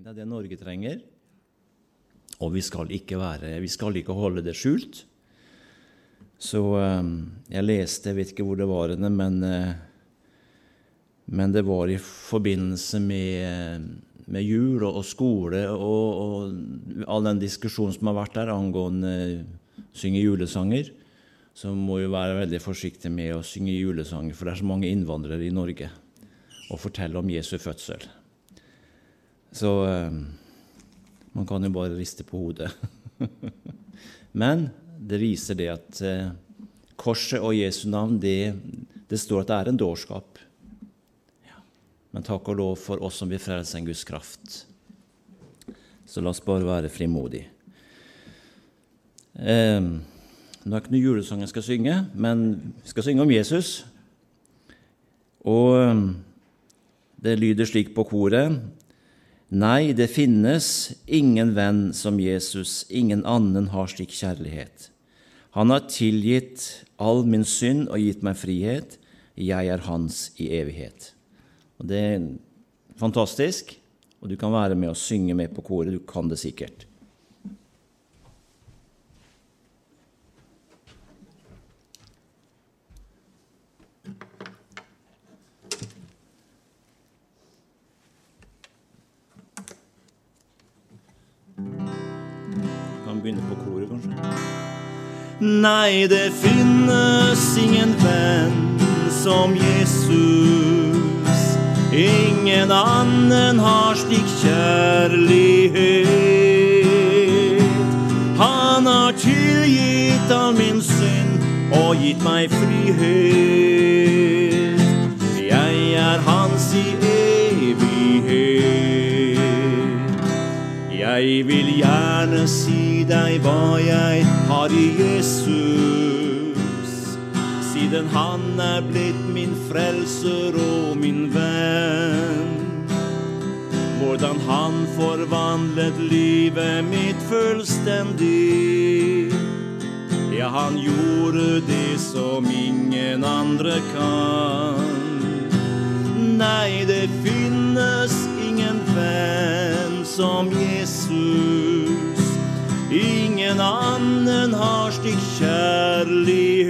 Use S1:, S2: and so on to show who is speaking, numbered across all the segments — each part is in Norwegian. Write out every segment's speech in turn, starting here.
S1: Det er det Norge trenger. Og vi skal ikke, være, vi skal ikke holde det skjult. Så eh, jeg leste, jeg vet ikke hvor det var henne, men, eh, men det var i forbindelse med, med jul og, og skole og, og, all den diskusjonen som har vært der angående synge julesanger. Så må vi være veldig forsiktige med å synge julesanger, for det er så mange innvandrere i Norge, og fortelle om Jesu fødsel. Så eh, man kan jo bare riste på hodet. Men det viser det at eh, korset og Jesu navn, det, det, står at det er en dårskap. Ja. Men takk og lov for oss som vil frelse en Guds kraft. Så la oss bare være frimodige. Eh, nå er det ikke noe julesang jeg skal synge, men vi skal synge om Jesus. Og eh, det lyder slik på koret Nei, det finnes ingen venn som Jesus, ingen annen har slik kjærlighet. Han har tilgitt all min synd og gitt meg frihet. Jeg er hans i evighet. Og Det er fantastisk, og du kan være med og synge med på koret. Du kan det sikkert. Begynne på koret, kanskje? Nei, det finnes ingen venn som Jesus. Ingen annen har slik kjærlighet. Han har tilgitt all min synd og gitt meg frihet. Jeg er hans i evighet. Jeg vil gjerne si deg hva jeg har i Jesus, siden han er blitt min frelser og min venn. Hvordan han forvandlet livet mitt fullstendig. Ja, han gjorde det som ingen andre kan. Nei, det finnes ingen venn som Jesus. Ingen annen har slik kjærlighet.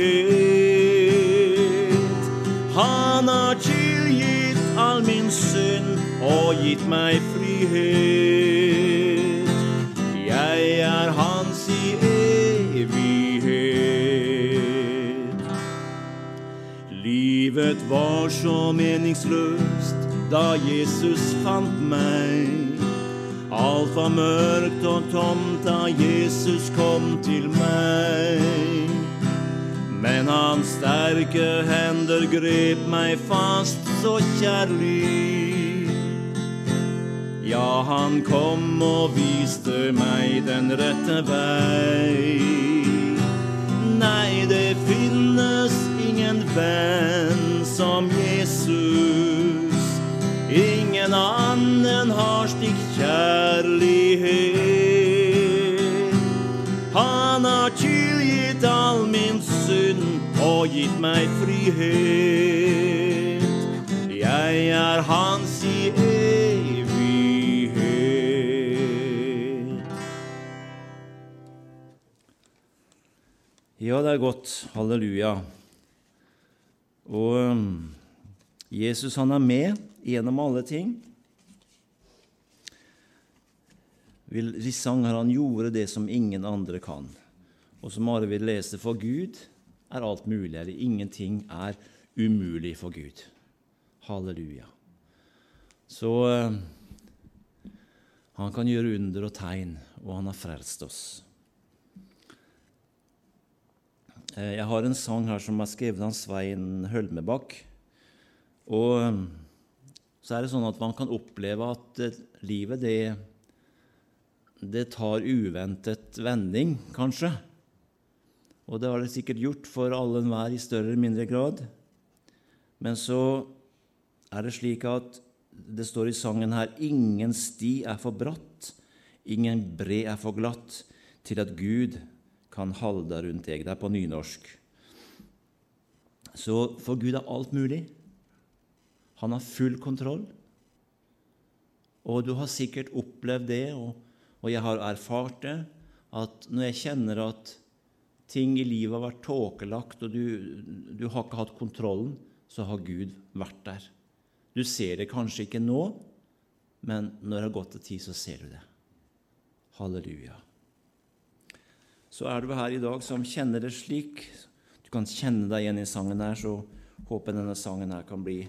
S1: Han har tilgitt all min synd og gitt meg frihet. Jeg er hans i evighet. Livet var så meningsløst da Jesus fant meg. Alt var mørkt og tomt da Jesus kom til meg. Men hans sterke hender grep meg fast så kjærlig. Ja, han kom og viste meg den rette vei. Nei, det finnes ingen venn som Jesus. Ingen annen har slik kjærlighet. Han har tilgitt all min synd og gitt meg frihet. Jeg er hans i evighet. Ja, det er godt. Halleluja. Og um, Jesus, han er med gjennom alle ting. Vil sang her han gjorde det som ingen andre kan. Og som Are vil lese, for Gud er alt mulig, eller ingenting er umulig for Gud. Halleluja. Så uh, han kan gjøre under og tegn, og han har frelst oss. Uh, jeg har en sang her som er skrevet av Svein Hølmebakk. Og uh, så er det sånn at man kan oppleve at livet, det det tar uventet vending, kanskje. Og det har det sikkert gjort for alle enhver i større eller mindre grad. Men så er det slik at det står i sangen her ingen sti er for bratt, ingen bre er for glatt, til at Gud kan halde rundt deg. Det er på nynorsk. Så for Gud er alt mulig. Han har full kontroll. Og du har sikkert opplevd det, og, og jeg har erfart det, at når jeg kjenner at ting i livet har vært tåkelagt, og du, du har ikke hatt kontrollen, så har Gud vært der. Du ser det kanskje ikke nå, men når det har gått en tid, så ser du det. Halleluja. Så er du her i dag som kjenner det slik, du kan kjenne deg igjen i sangen her, så håper jeg denne sangen her kan bli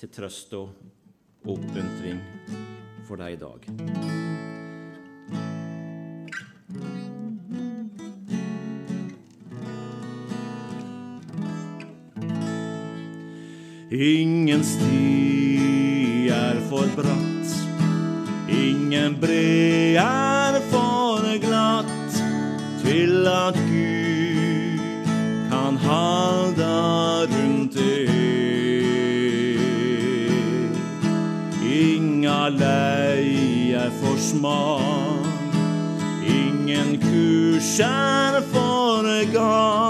S1: til trøst og oppmuntring for deg i dag. Ingen sti er for bratt, ingen bre er for glatt til at Gud kan halda lei er for smal, ingen kurs er for gal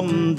S1: som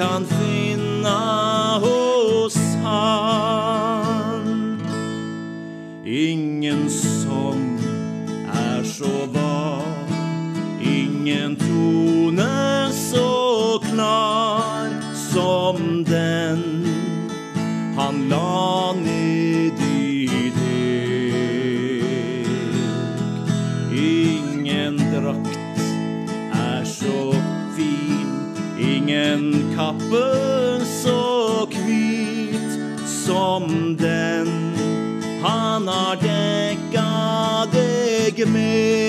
S1: du deg med.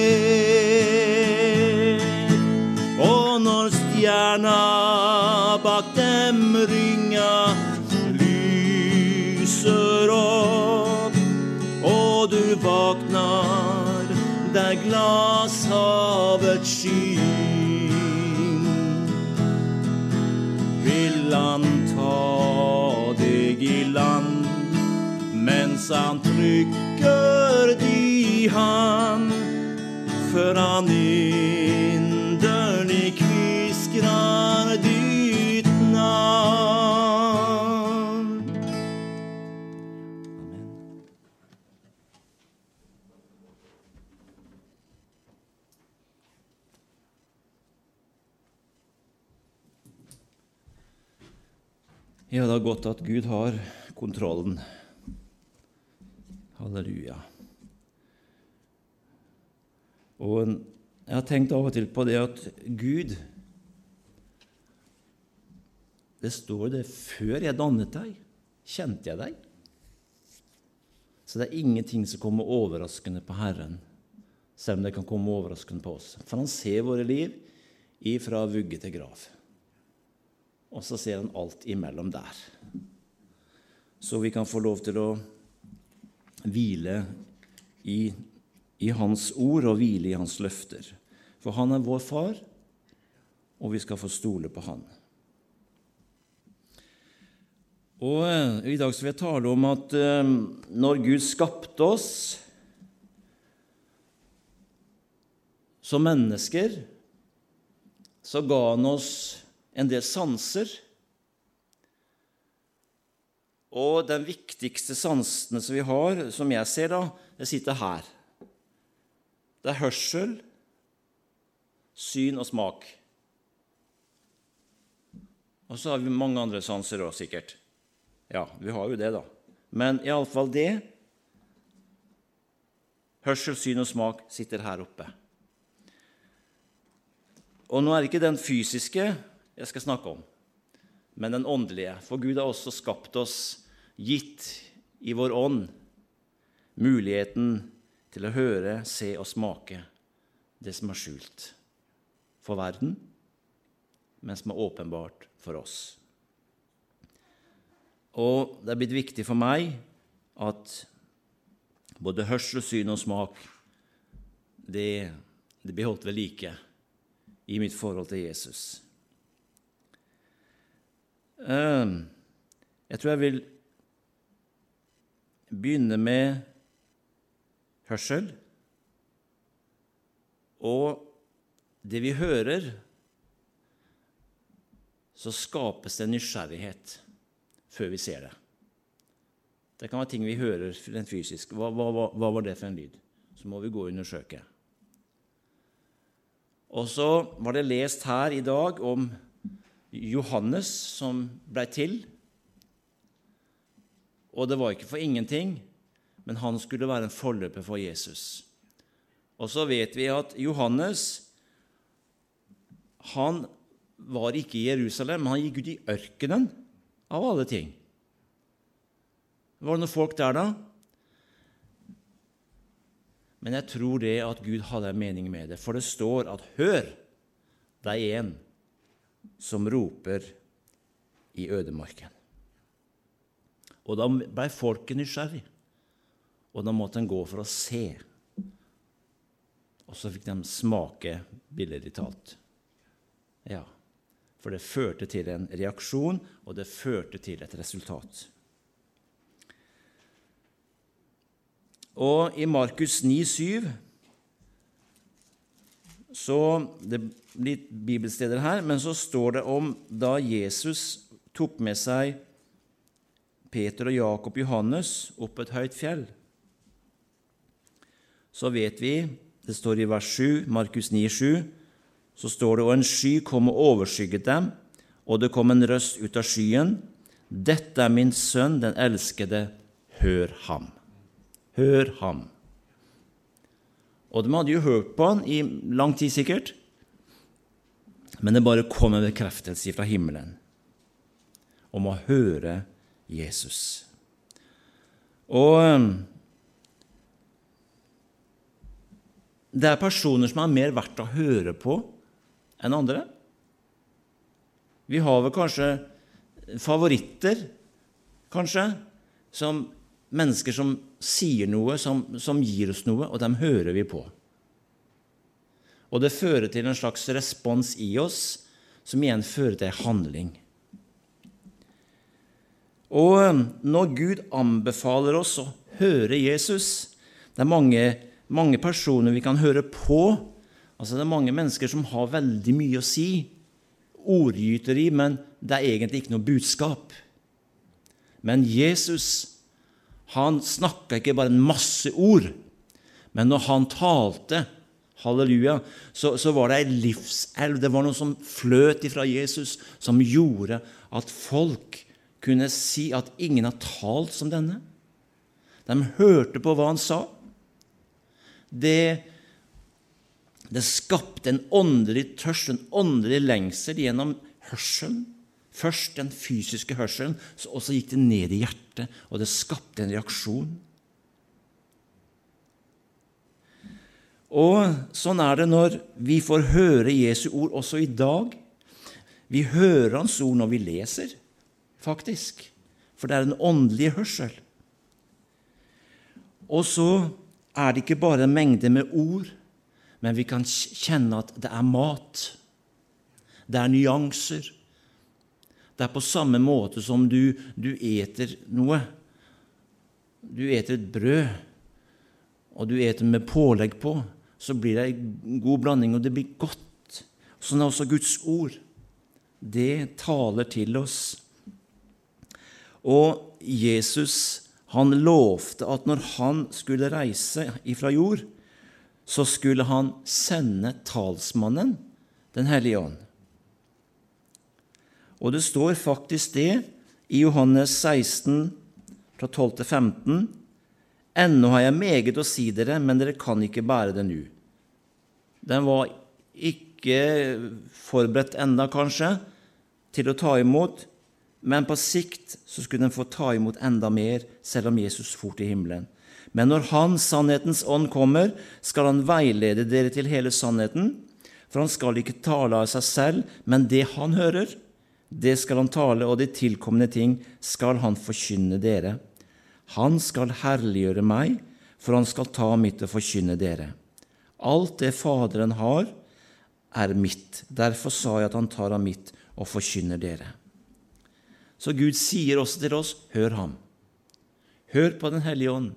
S1: Han inderlig kviskrar ditt navn. Amen. Ja, det er godt at Gud har kontrollen. Halleluja. Og jeg har tenkt av og til på det at Gud Det står det før jeg dannet deg, kjente jeg deg. Så det er ingenting som kommer overraskende på Herren, selv om det kan komme overraskende på oss. For han ser våre liv ifra vugge til grav. og så ser han alt imellom der. Så vi kan få lov til å hvile i, i Hans ord og hvile i Hans løfter. For han er vår far, og vi skal få stole på han. Og eh, I dag skal vi tale om at eh, når Gud skapte oss som mennesker, så ga han oss en del sanser. Og den viktigste sansene som vi har, som jeg ser, da, det sitter her. Det er hørsel, syn og smak. Og så har vi mange andre sanser òg, sikkert. Ja, vi har jo det, da. Men iallfall det. Hørsel, syn og smak sitter her oppe. Og nå er det ikke den fysiske jeg skal snakke om, men den åndelige. For Gud har også skapt oss, gitt i vår ånd, muligheten til å høre, se og smake det som er skjult for verden, men som er åpenbart for oss. Og det er blitt viktig for meg at både hørsel, syn og smak det, det blir holdt ved like i mitt forhold til Jesus. Ehm, jeg tror jeg vil begynne med hørsel. Og det vi hører, så skapes det nysgjerrighet før vi ser det. Det kan være ting vi hører rent fysisk. Hva, hva, hva, var det for en lyd? Så må vi gå og undersøke. Og så var det lest her i dag om Johannes som blei til. Og det var ikke for ingenting, men han skulle være en forløper for Jesus. Og så vet vi at Johannes han var ikke i Jerusalem, han gikk ut i ørkenen, av alle ting. Var det noen folk der, da? Men jeg tror det at Gud hadde en mening med det, for det står at 'hør, det er en som roper i ødemarken. Og da ble folket nysgjerrig, og da måtte en gå for å se. Og så fikk de smake, billedlig talt. Ja, for det førte til en reaksjon, og det førte til et resultat. Og i Markus 9, 7, så Det litt bibelsteder her, men så står det om da Jesus tok med seg Peter og Jakob Johannes opp et høyt fjell. Så vet vi, det står i vers 7, Markus 9, 7, så står det og en sky kom og overskygget dem, og det kom en røst ut av skyen. Dette er min sønn, den elskede, hør ham. Hør ham. Og de hadde jo hørt på han i lang tid, sikkert men det bare kom en bekreftelse fra himmelen om å høre Jesus. Og det er personer som er mer verdt å høre på enn andre. Vi har vel kanskje favoritter, kanskje, som mennesker som sier noe, som, som gir oss noe, og dem hører vi på. Og det fører til en slags respons i oss, som igjen fører til handling. Og når Gud anbefaler oss å høre Jesus Det er mange, mange personer vi kan høre på. Altså Det er mange mennesker som har veldig mye å si. Ordgyteri, men det er egentlig ikke noe budskap. Men Jesus han snakka ikke bare en masse ord, men når han talte, halleluja, så, så var det ei livselv. Det var noe som fløt ifra Jesus, som gjorde at folk kunne si at ingen har talt som denne. De hørte på hva han sa. Det, det skapte en åndelig tørst, en åndelig lengsel gjennom hørselen. Først den fysiske hørselen, og så gikk det ned i hjertet, og det skapte en reaksjon. Og sånn er det når vi får høre Jesu ord også i dag. Vi hører Hans ord når vi leser, faktisk. For det er en åndelig hørsel. Og så er det ikke bare en mengde med ord, men vi kan kjenne at det er mat. Det er nyanser. Det er på samme måte som du, du eter noe. Du eter et brød, og du eter med pålegg på. Så blir det en god blanding, og det blir godt. Sånn er også Guds ord. Det taler til oss. Og Jesus han lovte at når han skulle reise ifra jord, så skulle han sende talsmannen, Den hellige ånd. Og det står faktisk det i Johannes 16, fra 12 til 15. Ennå har jeg meget å si dere, men dere kan ikke bære det nå. Den var ikke forberedt enda, kanskje, til å ta imot, men på sikt så skulle den få ta imot enda mer, selv om Jesus for til himmelen. Men når Han, sannhetens ånd, kommer, skal Han veilede dere til hele sannheten. For Han skal ikke tale av seg selv, men det Han hører, det skal Han tale, og de tilkommende ting skal Han forkynne dere. Han skal herliggjøre meg, for Han skal ta mitt og forkynne dere. Alt det Faderen har, er mitt. Derfor sa jeg at Han tar av mitt og forkynner dere. Så Gud sier også til oss, hør ham. Hør på Den hellige ånd.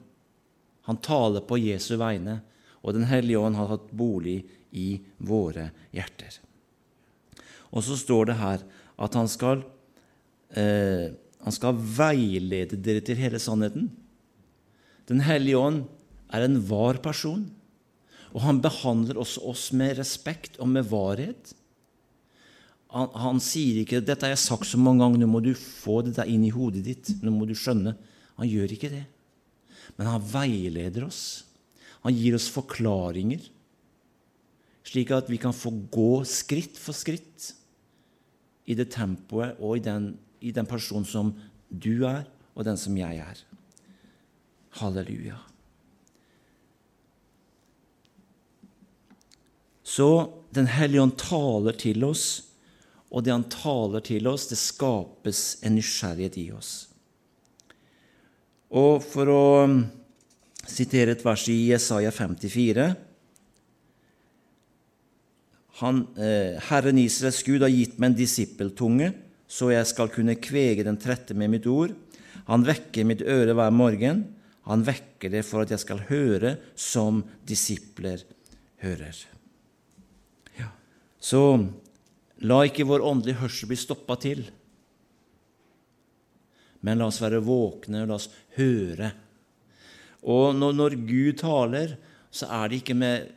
S1: Han taler på Jesu vegne, og Den hellige ånd har hatt bolig i våre hjerter. Og så står det her at han skal, eh, han skal veilede dere til hele sannheten. Den hellige ånd er en var person, og han behandler også oss med respekt og med varhet. Han, han, sier ikke 'Dette har jeg sagt så mange ganger, nå må du få dette inn i hodet ditt'. Nå må du skjønne. Han gjør ikke det. Men han veileder oss. Han gir oss forklaringer, slik at vi kan få gå skritt for skritt i det tempoet og i den, i den personen som du er, og den som jeg er. Halleluja. Så Den hellige ånd taler til oss og det han taler til oss, det skapes en nysgjerrighet i oss. Og for å um, sitere et vers i Jesaja 54 han, eh, Herren Israels Gud har gitt meg en disippeltunge, så jeg skal kunne kvege den trette med mitt ord. Han vekker mitt øre hver morgen. Han vekker det for at jeg skal høre som disipler hører. Ja. Så La ikke vår åndelige hørsel bli stoppa til, men la oss være våkne, og la oss høre. Og når, når Gud taler, så er det ikke med,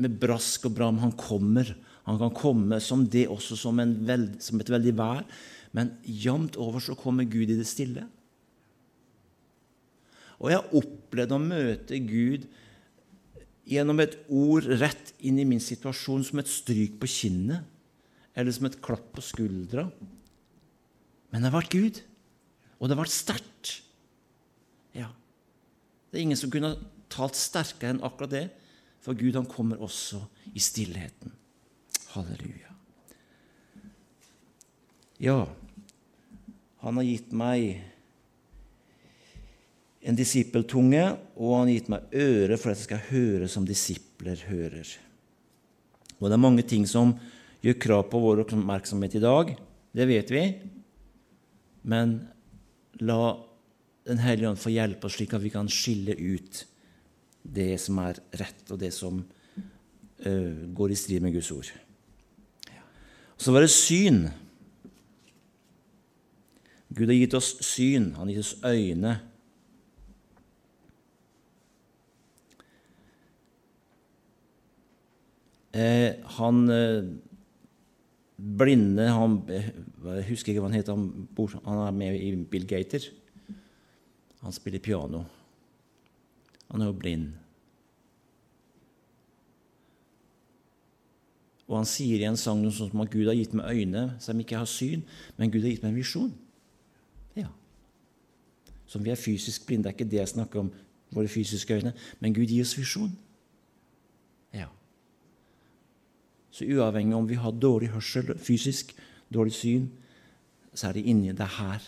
S1: med, brask og bram han kommer. Han kan komme som det også, som, veld, som et veldig vær, men jevnt over så kommer Gud i det stille. Og jeg har opplevd å møte Gud gjennom et ord rett inn i min situasjon som et stryk på kinnet eller som et klapp på skuldra. Men det har vært Gud, og det har vært sterkt. Ja. Det er ingen som kunne talt sterkere enn akkurat det, for Gud han kommer også i stillheten. Halleluja. Ja, han har gitt meg en disippeltunge, og han har gitt meg øre for at jeg skal høre som disipler hører. Og det er mange ting som gjør krav på vår oppmerksomhet i dag. Det vet vi. Men la Den hellige ånd få hjelpe oss, slik at vi kan skille ut det som er rett, og det som uh, går i strid med Guds ord. Så var det syn. Gud har gitt oss syn, han har gitt oss øyne. Eh, han eh, blinde han, Jeg husker ikke hva han heter. Han, han er med i Bill Gater. Han spiller piano. Han er jo blind. Og han sier i en sang noe sånt som at Gud har gitt meg øyne som ikke har syn, men Gud har gitt meg en visjon. Ja. Som vi er fysisk blinde. Det er ikke det jeg snakker om, våre fysiske øyne, men Gud gir oss visjon. Ja. Så uavhengig om vi har dårlig hørsel fysisk, dårlig syn, så er det inni det her.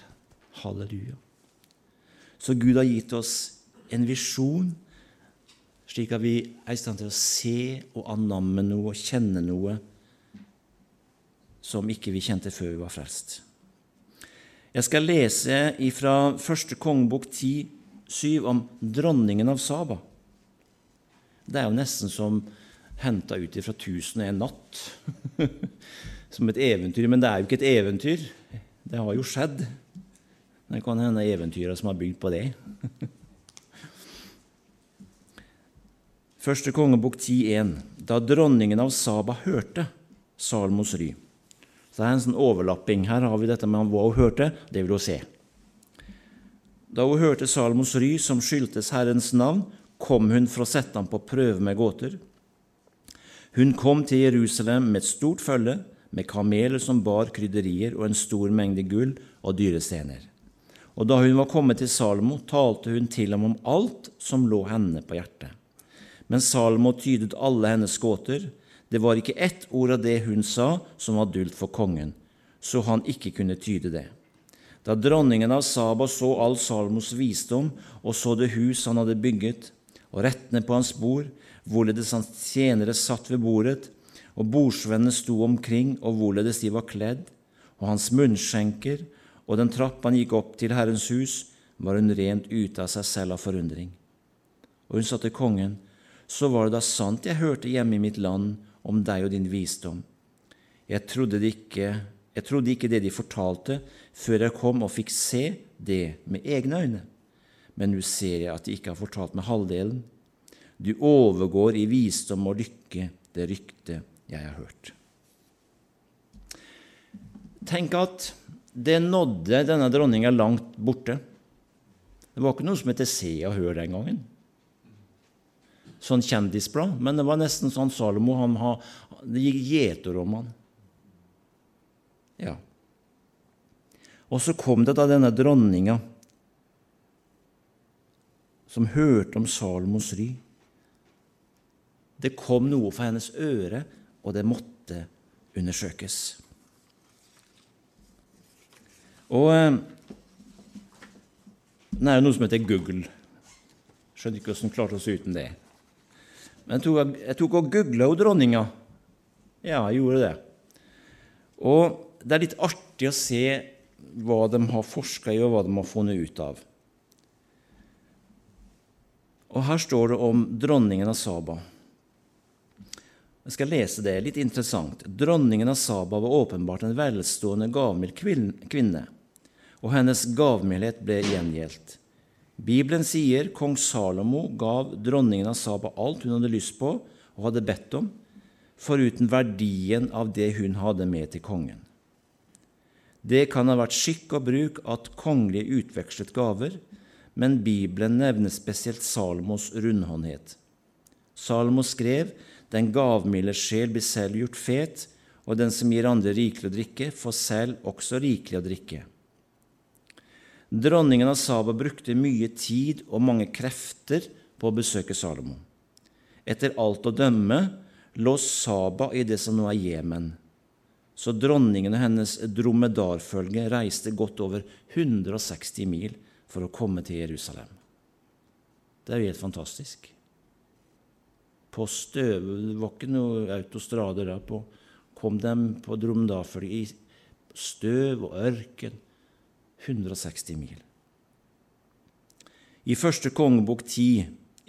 S1: Halleluja. Så Gud har gitt oss en visjon, slik at vi er i stand til å se og anamme noe og kjenne noe som ikke vi kjente før vi var frelst. Jeg skal lese fra første kongebok 10,7 om dronningen av Saba. Det er jo nesten som henta ut fra 1001 natt. som et eventyr. Men det er jo ikke et eventyr. Det har jo skjedd. Det kan hende eventyra som har bygd på det. Første kongebok 10.1. Da dronningen av Saba hørte Salmos ry. Så det er en sånn overlapping. Her har vi dette med hva hun hørte. Det vil hun se. Da hun hørte Salmos ry, som skyldtes Herrens navn, kom hun for å sette ham på prøve med gåter. Hun kom til Jerusalem med et stort følge, med kameler som bar krydderier og en stor mengde gull og dyre stener. Og da hun var kommet til Salomo, talte hun til ham om alt som lå henne på hjertet. Men Salomo tydet alle hennes gåter. Det var ikke ett ord av det hun sa, som var dult for kongen, så han ikke kunne tyde det. Da dronningen av Saba så all Salomos visdom og så det hus han hadde bygget, og rettene på hans bord, hvorledes hans tjenere satt ved bordet, og bordsvennene sto omkring, og hvorledes de var kledd, og hans munnskjenker og den trapp han gikk opp til Herrens hus, var hun rent ute av seg selv av forundring. Og hun sa til kongen, så var det da sant jeg hørte hjemme i mitt land om deg og din visdom. Jeg trodde, ikke, jeg trodde ikke det de fortalte, før jeg kom og fikk se det med egne øyne. Men nå ser jeg at de ikke har fortalt meg halvdelen. Du overgår i visdom og lykke det ryktet jeg har hørt. Tenk at det nådde denne dronninga langt borte. Det var ikke noe som het Se og Hør den gangen. Sånn kjendisblad. Men det var nesten sånn Salomo han ha, Det gikk gjeter om han. Ja. Og så kom det da denne dronninga som hørte om Salomos ry. Det kom noe fra hennes øre, og det måtte undersøkes. Og eh, det er jo noe som heter Google. Skjønner ikke hvordan klarte oss uten det. Men jeg tok, jeg tok og googla dronninga. Ja, jeg gjorde det. Og det er litt artig å se hva de har forska i, og hva de har funnet ut av. Og Her står det om dronningen av Saba. Jeg skal lese det. Litt interessant. Dronningen av Saba var åpenbart en velstående, gavmild kvinne og hennes gavmildhet ble gjengjeldt. Bibelen sier kong Salomo gav dronningen av Saba alt hun hadde lyst på og hadde bedt om, foruten verdien av det hun hadde med til kongen. Det kan ha vært skikk og bruk at kongelige utvekslet gaver, men Bibelen nevner spesielt Salomos rundhåndhet. Salomo skrev den gavmilde sjel blir selv gjort fet, og den som gir andre rikelig å drikke, får selv også rikelig å drikke. Dronningen av Saba brukte mye tid og mange krefter på å besøke Salomo. Etter alt å dømme lå Saba i det som nå er Jemen, så dronningen og hennes dromedarfølge reiste godt over 160 mil for å komme til Jerusalem. Det er jo helt fantastisk. På støv, Det var ikke noe autostrade der på. Kom de på dromedarfølge i støv og ørken 160 mil. I første kongebok 10,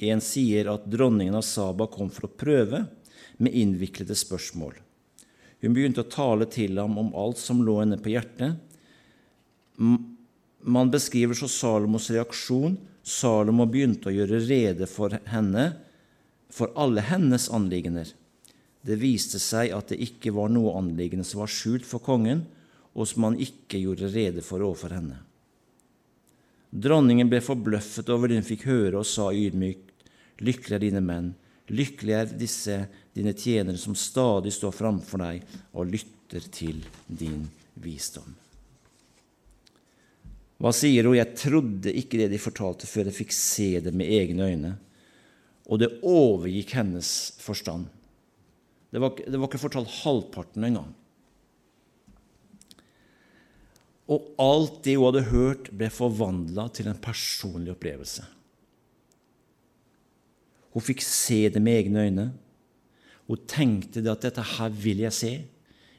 S1: en sier at dronningen av Saba kom for å prøve med innviklede spørsmål. Hun begynte å tale til ham om alt som lå henne på hjertet. Man beskriver så Salomos reaksjon. Salomo begynte å gjøre rede for henne, for alle hennes anliggender. Det viste seg at det ikke var noe anliggende som var skjult for kongen, og som han ikke gjorde rede for overfor henne. Dronningen ble forbløffet over det hun fikk høre, og sa ydmykt, Lykkelig er dine menn, lykkelig er disse dine tjenere som stadig står framfor deg og lytter til din visdom. Hva sier hun? Jeg trodde ikke det de fortalte, før jeg fikk se det med egne øyne. Og det overgikk hennes forstand. Det var, det var ikke fortalt halvparten engang. Og alt det hun hadde hørt, ble forvandla til en personlig opplevelse. Hun fikk se det med egne øyne. Hun tenkte at dette her vil jeg se.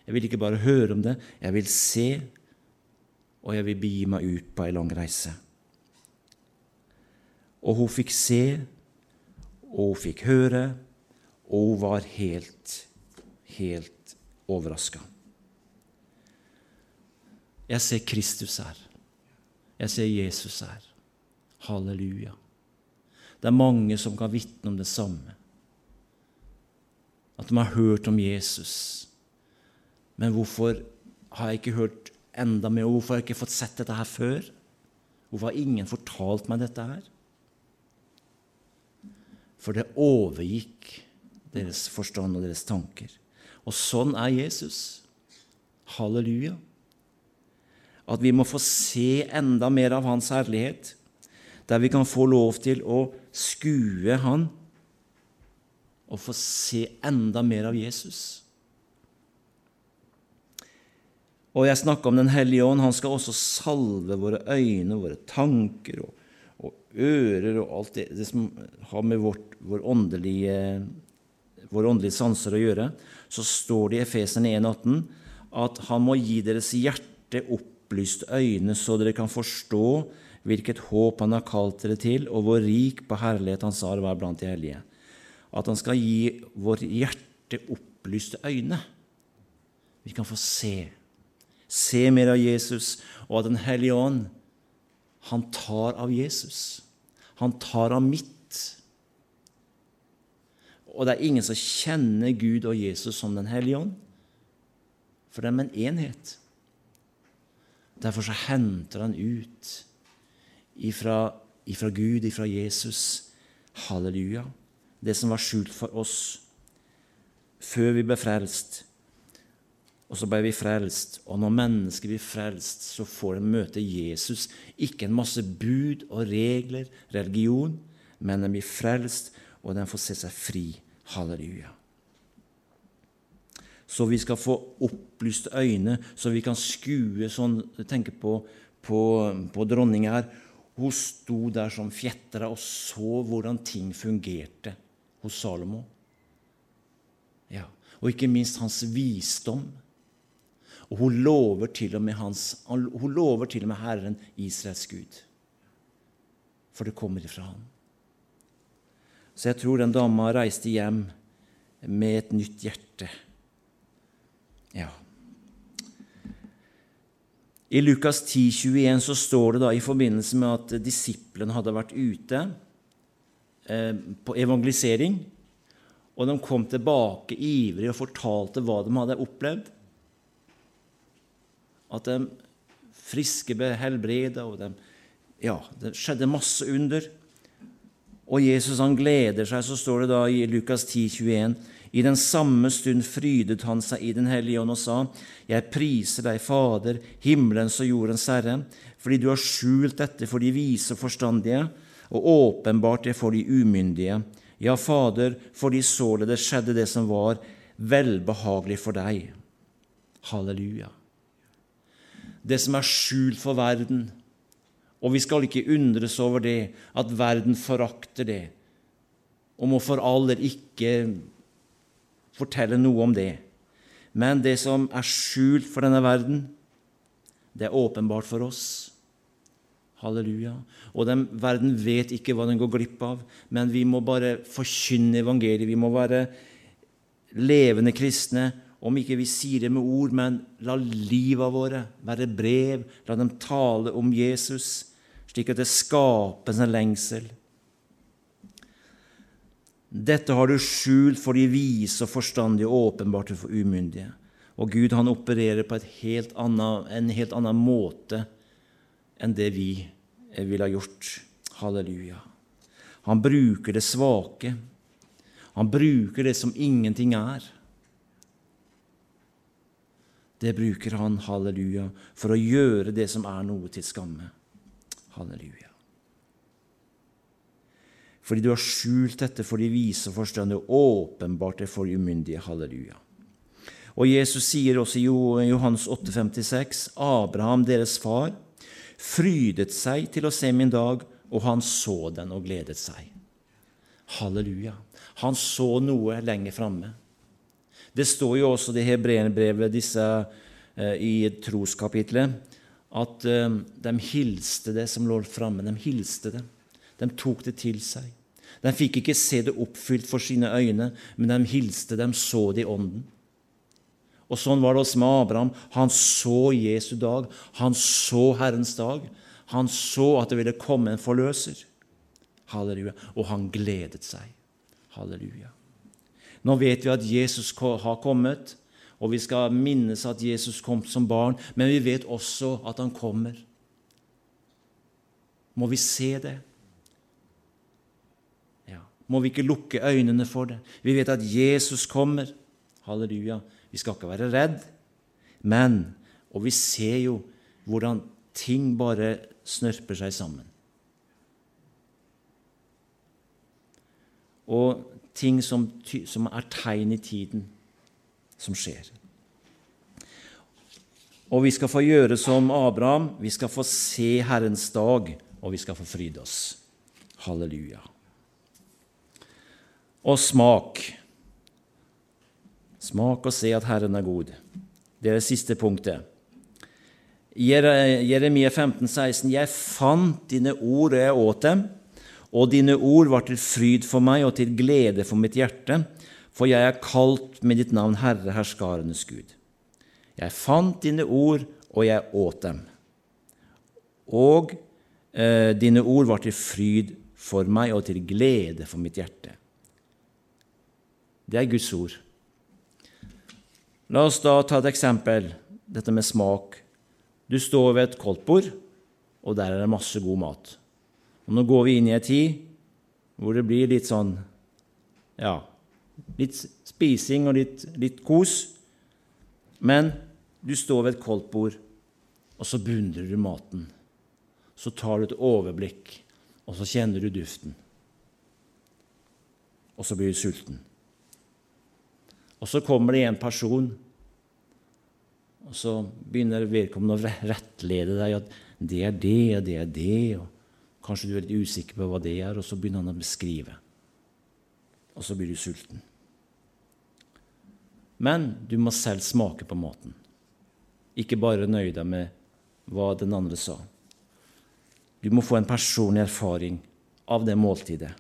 S1: Jeg vil ikke bare høre om det, jeg vil se, og jeg vil begi meg ut på ei lang reise. Og hun fikk se, og hun fikk høre, og hun var helt, helt overraska. Jeg ser Kristus her. Jeg ser Jesus her. Halleluja. Det er mange som kan vitne om det samme. At de har hørt om Jesus. Men hvorfor har jeg ikke hørt enda mer? Hvorfor har jeg ikke fått sett dette her før? Hvorfor har ingen fortalt meg dette her? For det overgikk deres forstand og deres tanker. Og sånn er Jesus. Halleluja. At vi må få se enda mer av Hans herlighet, der vi kan få lov til å skue Han og få se enda mer av Jesus. Og jeg snakka om Den hellige ånd. Han skal også salve våre øyne, våre tanker og, ører og alt det, det som har med vårt, vår åndelige våre åndelige sanser å gjøre, så står det i Efesen 1,18 at han må gi deres hjerte opplyste øyne, så dere kan forstå hvilket håp han har kalt dere til, og hvor rik på herlighet hans arv er blant de hellige. At han skal gi vårt hjerte opplyste øyne. Vi kan få se. Se mer av Jesus, og av Den hellige ånd. Han tar av Jesus. Han tar av mitt og det er ingen som kjenner Gud og Jesus som Den hellige ånd, for de er en enhet. Derfor så henter han ut ifra, ifra Gud, ifra Jesus, halleluja, det som var skjult for oss før vi ble frelst. Og så ble vi frelst, og når mennesker blir frelst, så får de møte Jesus. Ikke en masse bud og regler, religion, men de blir frelst og de får se seg fri. Halleluja. Så vi skal få opplyste øyne, så vi kan skue sånn Tenke på, på, på dronninga her. Hun sto der som fjetra og så hvordan ting fungerte hos Salomo. Ja, Og ikke minst hans visdom. Og hun lover til og med, hans, hun lover til og med Herren, Israels Gud. For det kommer ifra ham. Så jeg tror den dama reiste hjem med et nytt hjerte. Ja. I Lukas 10, 21 så står det da i forbindelse med at disiplene hadde vært ute eh, på evangelisering, og de kom tilbake ivrig og fortalte hva de hadde opplevd. At de friske ble helbreda, og de, ja, det skjedde masse under. Og Jesus han gleder seg, så står det da i Lukas 10, 21, I den samme stund frydet han seg i Den hellige ånd og sa, Jeg priser deg, Fader, himmelens og jordens Herre, fordi du har skjult dette for de vise og forstandige, og åpenbart det for de umyndige. Ja, Fader, fordi således skjedde det som var velbehagelig for deg. Halleluja. Det som er skjult for verden, og vi skal ikke undres over det, at verden forakter det, og må for aller ikke fortelle noe om det. Men det som er skjult for denne verden, det er åpenbart for oss. Halleluja. Og den verden vet ikke hva den går glipp av, men vi må bare forkynne evangeliet. Vi må være levende kristne om ikke vi sier det med ord, men la livet våre være brev, la dem tale om Jesus slik at det skapes en lengsel. Dette har du skjult for de vise og forstandige og åpenbart for umyndige. Og Gud han opererer på helt annet, en helt annen måte enn det vi ville ha gjort. Halleluja. Han bruker det svake. Han bruker det som ingenting er. Det bruker han, halleluja, for å gjøre det som er noe til skamme. Halleluja. Fordi du har skjult dette for de vise og forstandige, åpenbart det for de umyndige. Halleluja. Og Jesus sier også i Johannes 8,56.: Abraham, deres far, frydet seg til å se min dag, og han så den og gledet seg. Halleluja. Han så noe lenger framme. Det står jo også i hebreerbrevet disse i troskapitlet at eh, de hilste det som lå framme. De hilste det. De tok det til seg. De fikk ikke se det oppfylt for sine øyne, men de hilste, de så det i ånden. Og sånn var det også med Abraham. Han så Jesu dag. Han så Herrens dag. Han så at det ville komme en forløser. Halleluja. Og han gledet seg. Halleluja. Nå vet vi at Jesus har kommet, og vi skal minnes at Jesus kom som barn, men vi vet også at han kommer. Må vi se det? Ja. Må vi ikke lukke øynene for det? Vi vet at Jesus kommer. Halleluja. Vi skal ikke være redd, men Og vi ser jo hvordan ting bare snørper seg sammen. Og ting som, som er tegn i tiden, som skjer. Og vi skal få gjøre som Abraham, vi skal få se Herrens dag, og vi skal få fryde oss. Halleluja. Og smak. Smak og se at Herren er god. Det er det siste punktet. Jeremia 15, 16. Jeg fant dine ord, og jeg åt dem, og dine ord var til fryd for meg og til glede for mitt hjerte, for jeg er kalt med ditt navn Herre, herskarenes Gud. Jeg fant dine ord, og jeg åt dem. Og eh, dine ord var til fryd for meg og til glede for mitt hjerte. Det er Guds ord. La oss da ta et eksempel, dette med smak. Du står ved et koldtbord, og der er det masse god mat. Og Nå går vi inn i ei tid hvor det blir litt sånn Ja, litt spising og litt, litt kos. Men du står ved et koldt bord, og så beundrer du maten. Så tar du et overblikk, og så kjenner du duften. Og så blir du sulten. Og så kommer det en person, og så begynner vedkommende å rettlede deg at det er det, og det er det. og Kanskje du er litt usikker på hva det er, og så begynner han å beskrive. Og så blir du sulten. Men du må selv smake på maten. Ikke bare nøye deg med hva den andre sa. Du må få en personlig erfaring av det måltidet.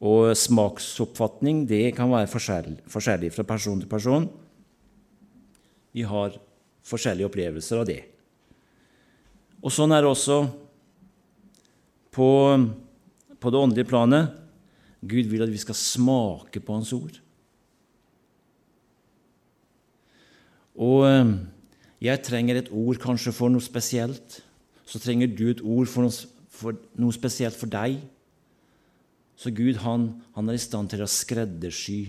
S1: Og smaksoppfatning det kan være forskjellig, forskjellig fra person til person. Vi har forskjellige opplevelser av det. Og sånn er det også på, på det åndelige planet. Gud vil at vi skal smake på Hans ord. Og eh, jeg trenger et ord kanskje for noe spesielt. Så trenger du et ord for noe, for noe spesielt for deg. Så Gud han, han er i stand til å skreddersy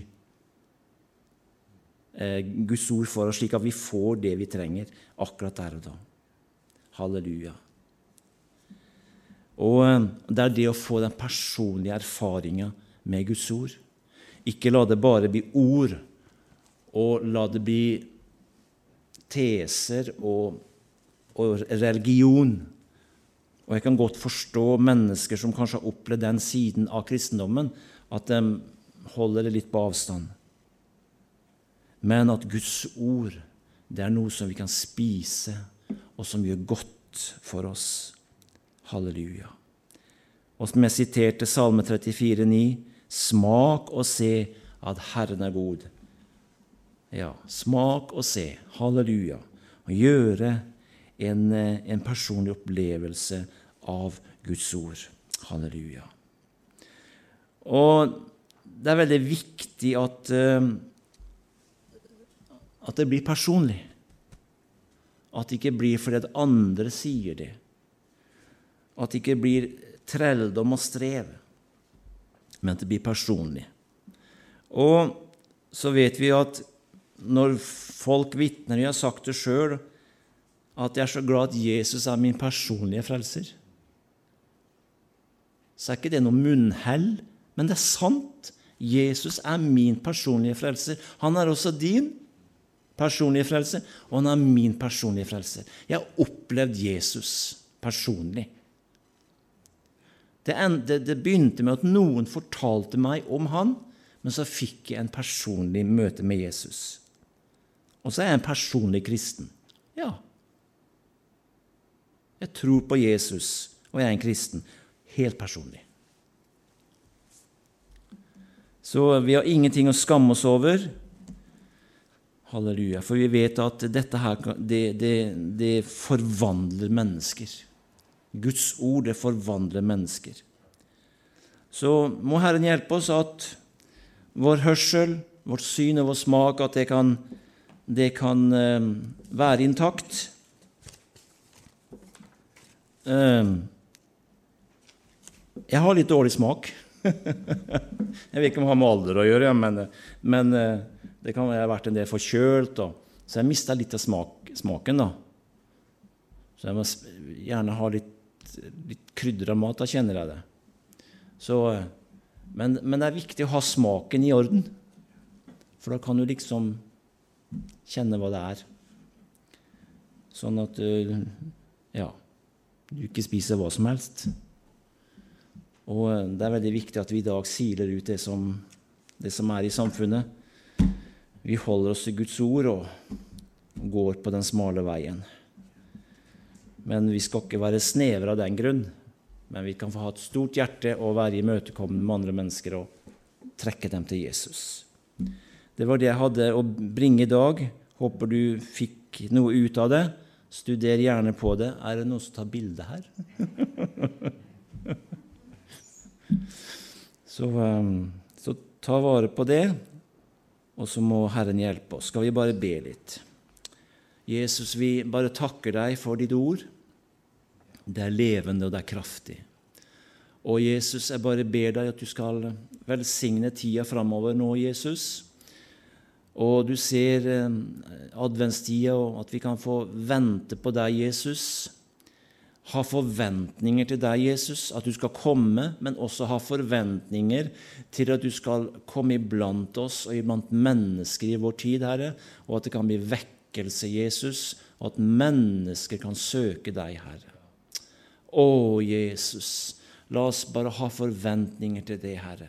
S1: eh, Guds ord for oss, slik at vi får det vi trenger akkurat der og da. Halleluja. Og eh, Det er det å få den personlige erfaringa med Guds ord. Ikke la det bare bli ord, og la det bli teser og, og religion og jeg kan godt forstå mennesker som kanskje har opplevd den siden av kristendommen, at de holder det litt på avstand. Men at Guds ord det er noe som vi kan spise, og som gjør godt for oss. Halleluja. Og som jeg siterte Salme 34, 34,9.: Smak og se at Herren er god. Ja, smak og se. Halleluja. Og gjøre en, eh, en personlig opplevelse av Guds ord. Halleluja. Og det er veldig viktig at, eh, at det blir personlig. At det ikke blir fordi at andre sier det. At det ikke blir trelldom og strev, men at det blir personlig. Og så vet vi at når folk vitner, jeg har sagt det sjøl, at jeg er så glad at Jesus er min personlige frelser. Så er ikke det noe munnhell, men det er sant. Jesus er min personlige frelser. Han er også din. personlige frelser, og han er min personlige frelser. Jeg har opplevd Jesus personlig. Det, endte, det begynte med at noen fortalte meg om han, men så fikk jeg en personlig møte med Jesus. Og så er jeg en personlig kristen. Ja. Jeg tror på Jesus, og jeg er en kristen. Helt personlig. Så vi har ingenting å skamme oss over. Halleluja. For vi vet at dette her, det, det, det forvandler mennesker. Guds ord, det forvandler mennesker. Så må Herren hjelpe oss at vår hørsel, vårt syn og vår smak, at det kan, det kan uh, være intakt. Uh, jeg har litt dårlig smak. jeg vet ikke om det har med alder å gjøre, men, men uh, det kan ha vært en del forkjølt. Og, så jeg mista litt av smak, smaken. da. Så jeg må gjerne ha litt, litt krydder av mat. Da kjenner jeg det. Så, men, men, det er viktig å ha smaken i orden, for da kan du liksom kjenne hva det er. Sånn at ja, du ikke spiser hva som helst. Og det er veldig viktig at vi i dag siler ut det som, det som er i samfunnet. Vi holder oss til Guds ord og går på den smale veien. Men vi skal ikke være snevre av den grunn. Men vi kan få ha et stort hjerte og være imøtekommende med andre mennesker og trekke dem til Jesus. Det var det jeg hadde å bringe i dag. Håper du fikk noe ut av det. Studer gjerne på det. Er det noen som tar bilde her? så, um, så ta vare på det. Og så må Herren hjelpe oss. Skal vi bare be litt? Jesus, vi bare takker deg for ditt ord. Det er levende, og det er kraftig. Og Jesus, jeg bare ber deg at du skal velsigne tida framover nå, Jesus. Og du ser eh, adventstida, og at vi kan få vente på deg, Jesus. Ha forventninger til deg, Jesus, at du skal komme, men også ha forventninger til at du skal komme iblant oss og iblant mennesker i vår tid, Herre, og at det kan bli vekkelse, Jesus, og at mennesker kan søke deg, Herre. Å, Jesus, la oss bare ha forventninger til det, Herre.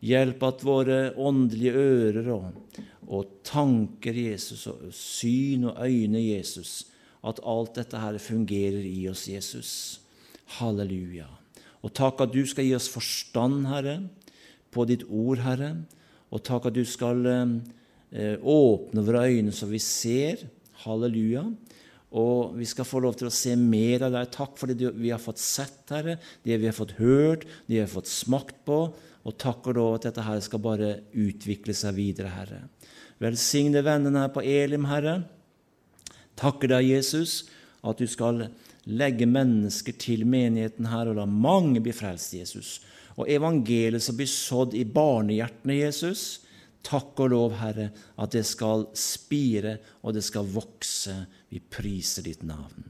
S1: Hjelp at våre åndelige ører og, og tanker, Jesus, og syn og øyne, Jesus, at alt dette her fungerer i oss, Jesus. Halleluja. Og takk at du skal gi oss forstand, Herre, på ditt ord, Herre. Og takk at du skal eh, åpne våre øyne så vi ser. Halleluja. Og vi skal få lov til å se mer av deg. Takk for det vi har fått sett, Herre, det vi har fått hørt, det vi har fått smakt på. Og takk og lov at dette her skal bare utvikle seg videre, Herre. Velsigne vennene her på Elim, Herre takker deg, Jesus, at du skal legge mennesker til menigheten her og la mange bli frelst, Jesus. Og evangeliet som blir sådd i barnehjertene, Jesus, takk og lov, Herre, at det skal spire og det skal vokse. Vi priser ditt navn.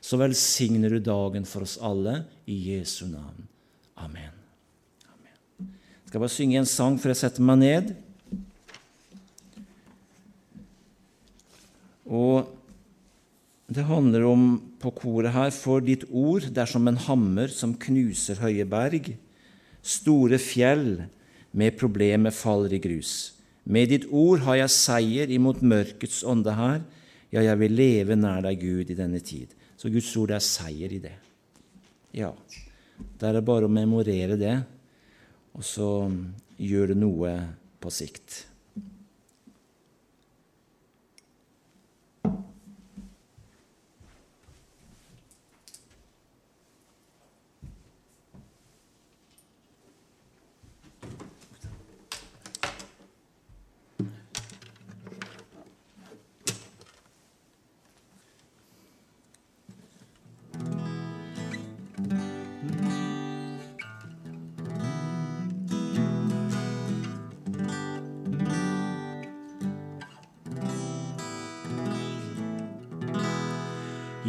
S1: Så velsigner du dagen for oss alle i Jesu navn. Amen. Amen. Jeg skal bare synge en sang før jeg setter meg ned. Og det handler om på koret her For ditt ord det er som en hammer som knuser høye berg. Store fjell med problemet faller i grus. Med ditt ord har jeg seier imot mørkets ånde her. Ja, jeg vil leve nær deg, Gud, i denne tid. Så Guds ord, det er seier i det. Ja, det er bare å memorere det, og så gjør det noe på sikt.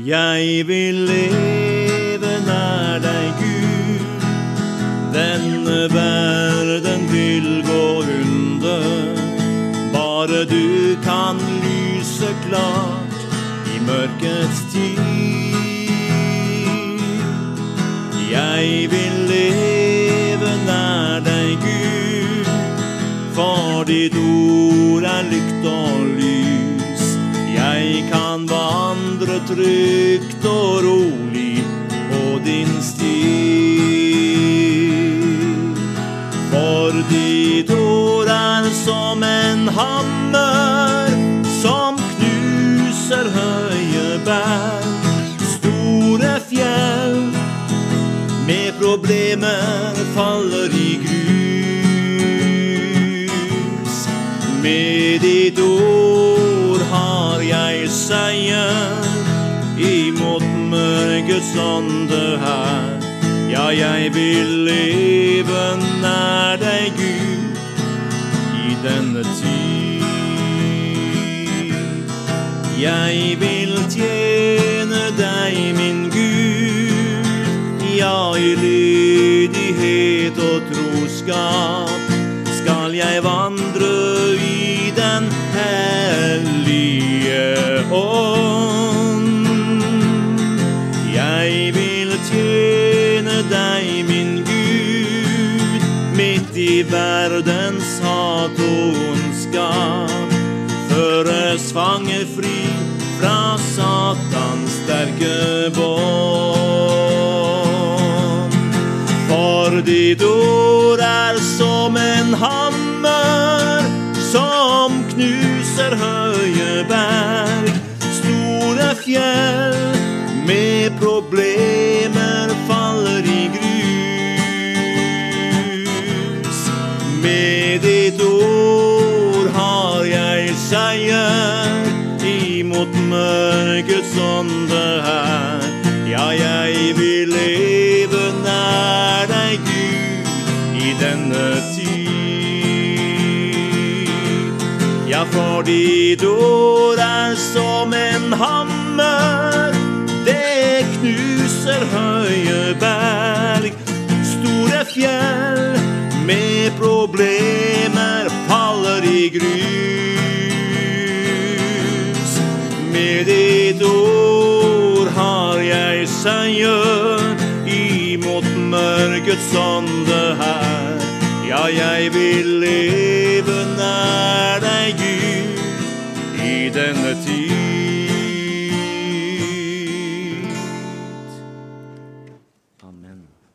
S2: Jeg vil leve nær deg, Gud. Denne verden vil gå under. Bare du kan lyse klart i mørkets tid. Jeg vil leve nær deg, Gud, for ditt ord er lykt og lys. Kan vandre trygt og rolig på din sti. For ditt ord er som en hammer seier imot mørkets ånde her. Ja, jeg vil leve nær deg, Gud, i denne tid. Jeg vil tjene deg, min Gud, ja, i lydighet og troskap verdens hat og ondskap. Føres fangefri fra Satans sterke bånd. For ditt ord er som en hammer som knuser høye berg, store fjell ånde er. Ja, jeg vil leve nær deg, Gud, i denne tid. Ja, for ditt ord er som en hammer, det knuser høye berg, store fjell seier imot mørkets ånde her. Ja, jeg vil leve nær deg, Gud, i denne tid.